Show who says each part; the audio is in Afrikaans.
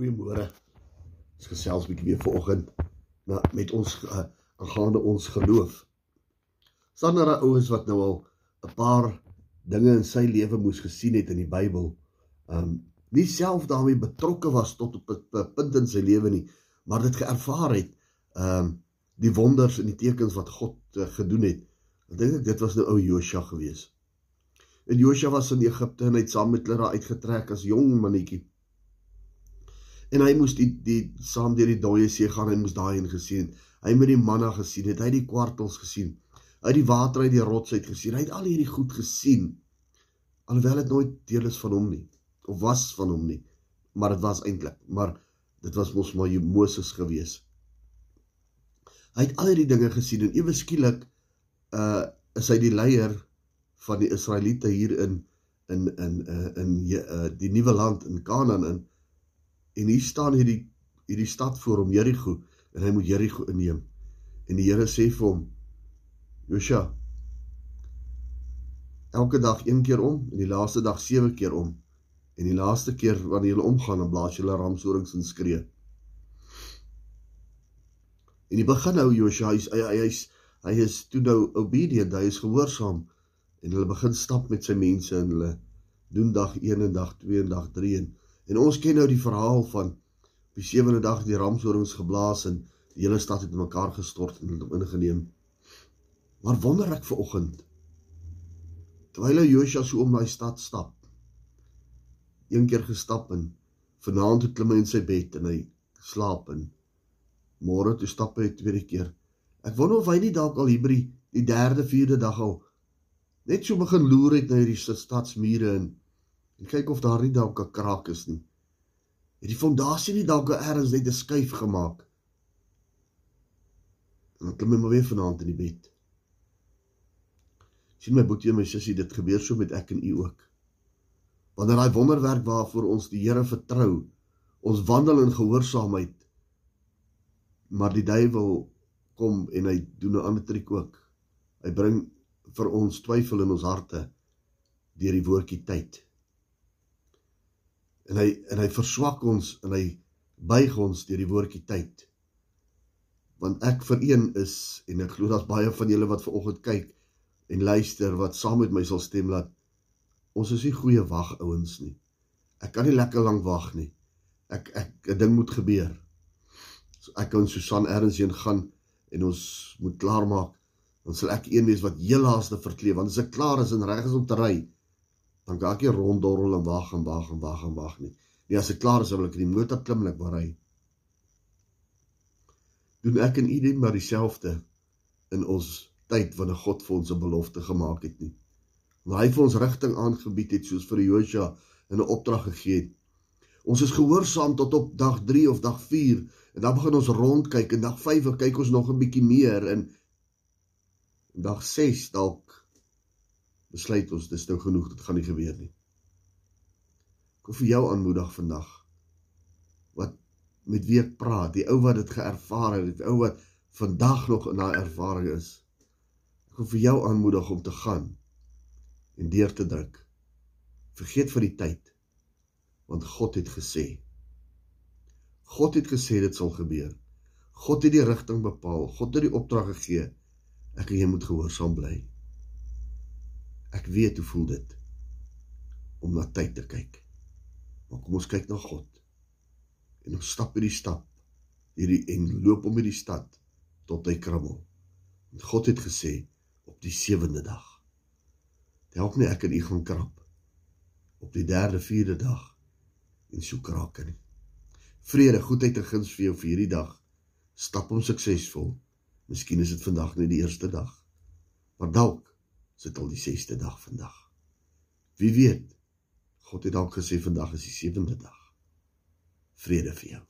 Speaker 1: Goeiemôre. Ons gesels 'n bietjie weer vanoggend met ons uh, aangaande ons geloof. Staan daar ouens wat nou al 'n paar dinge in sy lewe moes gesien het in die Bybel. Um nie self daarmee betrokke was tot op 'n punt in sy lewe nie, maar dit geervaar het. Um die wonders en die tekens wat God uh, gedoen het. Ek dink ek dit was nou ou Josua gewees. En Josua was in Egipte en hy het saam met hulle daar uitgetrek as jong mannetjie en hy moes die die saam deur die dooie see gaan hy moes daai in gesien hy het met die manna gesien het hy die kwartels gesien. Uit die water uit die rots uit gesien. Hy het al hierdie goed gesien. Alhoewel dit nooit deel is van hom nie of was van hom nie. Maar dit was eintlik maar dit was mos maar Moses gewees. Hy het al hierdie dinge gesien en ewe skielik uh is hy die leier van die Israeliete hier in in in uh, in uh, die nuwe land in Kanaan in En hier staan hierdie hierdie stad voor hom Jerigo en hy moet Jerigo inneem. En die Here sê vir hom: "Josua, elke dag een keer om en die laaste dag sewe keer om. En die laaste keer wanneer jy omgaan, blaas jy hulle ramshorings en skree." En die begin nou Josua, hy hy hy's hy is toe nou obedient, hy is gehoorsaam en hulle begin stap met sy mense en hulle doen dag 1 en dag 2 en dag 3 en En ons ken nou die verhaal van die sewende dag die ramshorings geblaas en die hele stad het in mekaar gestort en het ingeneem. Maar wonder ek ver oggend terwyl Joshua so om daai stad stap. Een keer gestap en vanaand het klim hy in sy bed en hy slaap en môre toe stap hy tweede keer. Ek wonder of hy nie dalk al hier by die derde, vierde dag al net so begin loer het na hierdie stadsmure en en kyk of daar nie dalk 'n kraak is nie. Het die fondasie nie dalk eers net 'n skuif gemaak? En dan klim hy maar weer vanaand in die bed. sien my boetie en my sussie, dit gebeur so met ek en u ook. Wanneer daai wonderwerk waarvoor ons die Here vertrou, ons wandel in gehoorsaamheid, maar die duiwel kom en hy doen 'n ander triek ook. Hy bring vir ons twyfel in ons harte deur die woordjie tyd en hy en hy verswak ons en hy buig ons deur die woordjie tyd. Want ek vir een is en ek glo daar's baie van julle wat ver oggend kyk en luister wat saam met my sal stem laat. Ons is nie goeie wag ouens nie. Ek kan nie lekker lank wag nie. Ek ek 'n ding moet gebeur. So ek en Susan erns heen gaan en ons moet klaarmaak. Dan sal ek een wees wat heel laaste verkleef want as ek klaar is en reg is om te ry, dan kan ek nie ronddorrel en wag en wag en wag en wag nie. Nee, as ek klaar is, wil ek in die motor klim en ek ry. Doen ek en u dit maar dieselfde in ons tyd wanneer God vir ons 'n belofte gemaak het nie. Want hy vir ons rigting aangebied het soos vir Josua in 'n opdrag gegee het. Ons is gehoorsaam tot op dag 3 of dag 4 en dan begin ons rondkyk en dag 5 kyk ons nog 'n bietjie meer en dag 6 dalk besluit ons dis nou genoeg, dit gaan nie gebeur nie. Ek wil vir jou aanmoedig vandag wat met wie ek praat, die ou wat dit geervaar het, die ou wat vandag nog in daai ervaring is. Ek wil vir jou aanmoedig om te gaan en deur te druk. Vergeet vir die tyd want God het gesê. God het gesê dit sal gebeur. God het die rigting bepaal. God het die opdrag gegee. Ek en jy moet gehoorsaam bly. Ek weet hoe voel dit om na tyd te kyk. Maar kom ons kyk na God. En ons stap hierdie stap hierdie en loop om hierdie stad tot hy krummel. Want God het gesê op die sewende dag. Help my ek en u gaan krap op die derde, vierde dag en so kraak nie. Vrede, goedheid en guns vir jou vir hierdie dag. Stap om suksesvol. Miskien is dit vandag net die eerste dag. Maar dalk sit al die 6ste dag vandag. Wie weet? God het dalk gesê vandag is die 7de dag. Vrede vir jou.